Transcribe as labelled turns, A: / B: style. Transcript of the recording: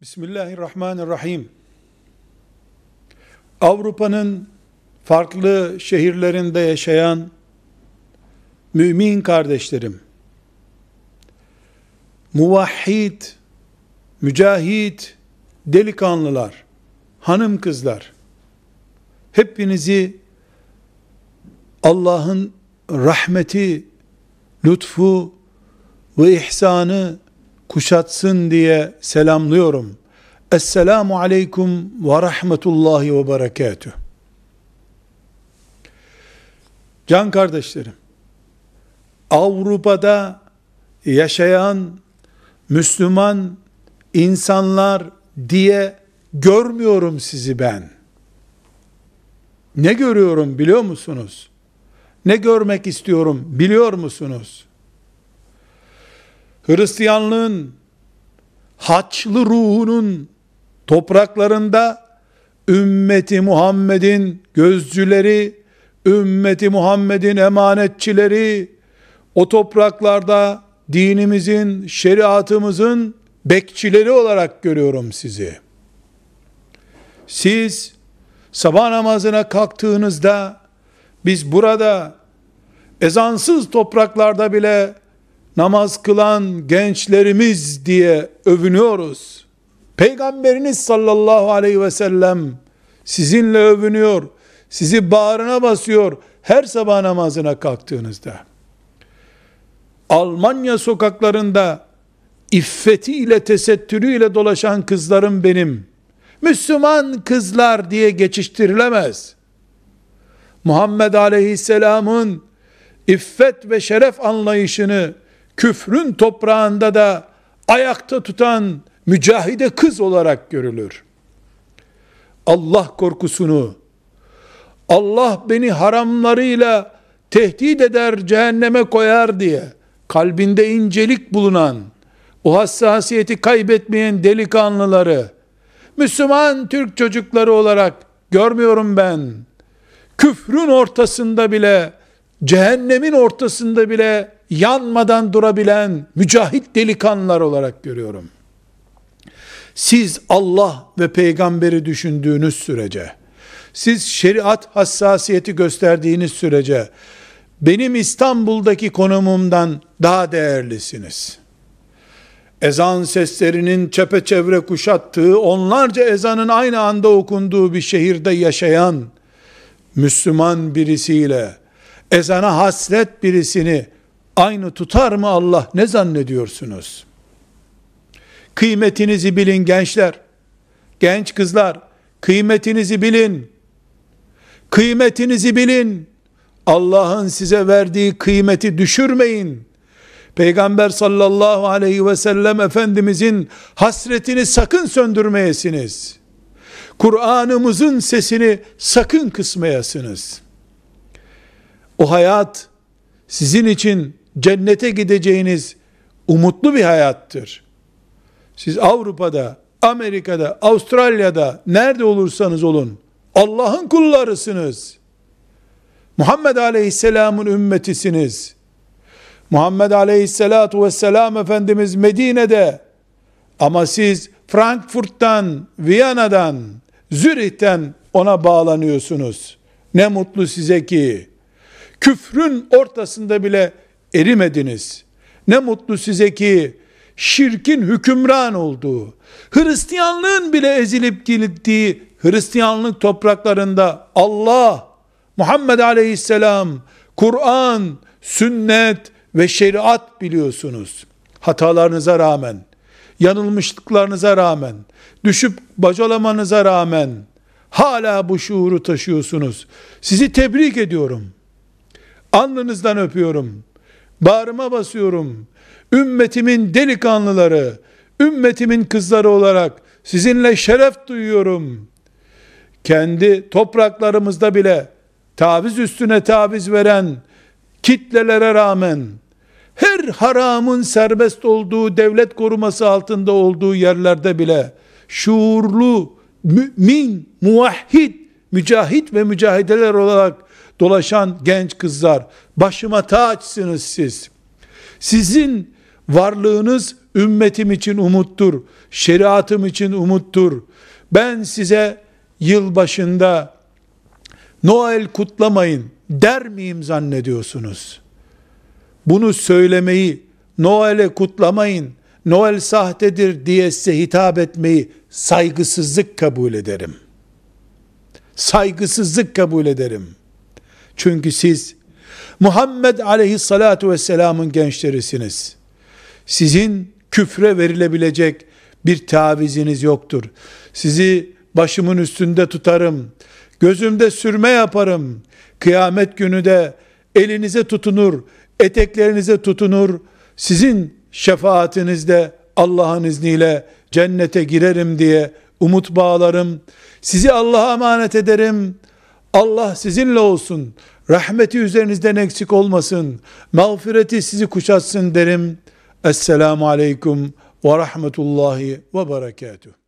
A: Bismillahirrahmanirrahim. Avrupa'nın farklı şehirlerinde yaşayan mümin kardeşlerim, muvahhid, mücahit, delikanlılar, hanım kızlar, hepinizi Allah'ın rahmeti, lütfu ve ihsanı kuşatsın diye selamlıyorum. Esselamu aleyküm ve rahmetullahi ve berekatüh. Can kardeşlerim, Avrupa'da yaşayan Müslüman insanlar diye görmüyorum sizi ben. Ne görüyorum biliyor musunuz? Ne görmek istiyorum biliyor musunuz? Hristiyanlığın haçlı ruhunun topraklarında ümmeti Muhammed'in gözcüleri, ümmeti Muhammed'in emanetçileri, o topraklarda dinimizin, şeriatımızın bekçileri olarak görüyorum sizi. Siz sabah namazına kalktığınızda biz burada ezansız topraklarda bile namaz kılan gençlerimiz diye övünüyoruz. Peygamberiniz sallallahu aleyhi ve sellem sizinle övünüyor. Sizi bağrına basıyor her sabah namazına kalktığınızda. Almanya sokaklarında iffetiyle tesettürüyle dolaşan kızlarım benim. Müslüman kızlar diye geçiştirilemez. Muhammed Aleyhisselam'ın iffet ve şeref anlayışını küfrün toprağında da ayakta tutan mücahide kız olarak görülür. Allah korkusunu, Allah beni haramlarıyla tehdit eder, cehenneme koyar diye kalbinde incelik bulunan, o hassasiyeti kaybetmeyen delikanlıları, Müslüman Türk çocukları olarak görmüyorum ben. Küfrün ortasında bile, cehennemin ortasında bile yanmadan durabilen mücahit delikanlılar olarak görüyorum. Siz Allah ve peygamberi düşündüğünüz sürece, siz şeriat hassasiyeti gösterdiğiniz sürece, benim İstanbul'daki konumumdan daha değerlisiniz. Ezan seslerinin çepeçevre kuşattığı, onlarca ezanın aynı anda okunduğu bir şehirde yaşayan Müslüman birisiyle, ezana hasret birisini aynı tutar mı Allah ne zannediyorsunuz? Kıymetinizi bilin gençler. Genç kızlar kıymetinizi bilin. Kıymetinizi bilin. Allah'ın size verdiği kıymeti düşürmeyin. Peygamber sallallahu aleyhi ve sellem Efendimizin hasretini sakın söndürmeyesiniz. Kur'an'ımızın sesini sakın kısmayasınız. O hayat sizin için cennete gideceğiniz umutlu bir hayattır. Siz Avrupa'da, Amerika'da, Avustralya'da nerede olursanız olun Allah'ın kullarısınız. Muhammed Aleyhisselam'ın ümmetisiniz. Muhammed Aleyhisselatu Vesselam Efendimiz Medine'de ama siz Frankfurt'tan, Viyana'dan, Zürih'ten ona bağlanıyorsunuz. Ne mutlu size ki küfrün ortasında bile erimediniz. Ne mutlu size ki şirkin hükümran olduğu, Hristiyanlığın bile ezilip gittiği Hristiyanlık topraklarında Allah, Muhammed Aleyhisselam, Kur'an, sünnet ve şeriat biliyorsunuz. Hatalarınıza rağmen, yanılmışlıklarınıza rağmen, düşüp bacalamanıza rağmen hala bu şuuru taşıyorsunuz. Sizi tebrik ediyorum. Alnınızdan öpüyorum. Bağrıma basıyorum. Ümmetimin delikanlıları, ümmetimin kızları olarak sizinle şeref duyuyorum. Kendi topraklarımızda bile taviz üstüne taviz veren kitlelere rağmen her haramın serbest olduğu devlet koruması altında olduğu yerlerde bile şuurlu mümin, muvahhid, mücahit ve mücahideler olarak dolaşan genç kızlar, başıma taçsınız siz. Sizin Varlığınız ümmetim için umuttur. Şeriatım için umuttur. Ben size yılbaşında Noel kutlamayın der miyim zannediyorsunuz? Bunu söylemeyi, Noel'e kutlamayın, Noel sahtedir diye size hitap etmeyi saygısızlık kabul ederim. Saygısızlık kabul ederim. Çünkü siz Muhammed aleyhissalatu vesselamın gençlerisiniz. Sizin küfre verilebilecek bir taviziniz yoktur. Sizi başımın üstünde tutarım. Gözümde sürme yaparım. Kıyamet günü de elinize tutunur, eteklerinize tutunur. Sizin şefaatinizde Allah'ın izniyle cennete girerim diye umut bağlarım. Sizi Allah'a emanet ederim. Allah sizinle olsun. Rahmeti üzerinizden eksik olmasın. Mağfireti sizi kuşatsın derim. Esselamu aleyküm ve rahmetullahi ve berekatuhu.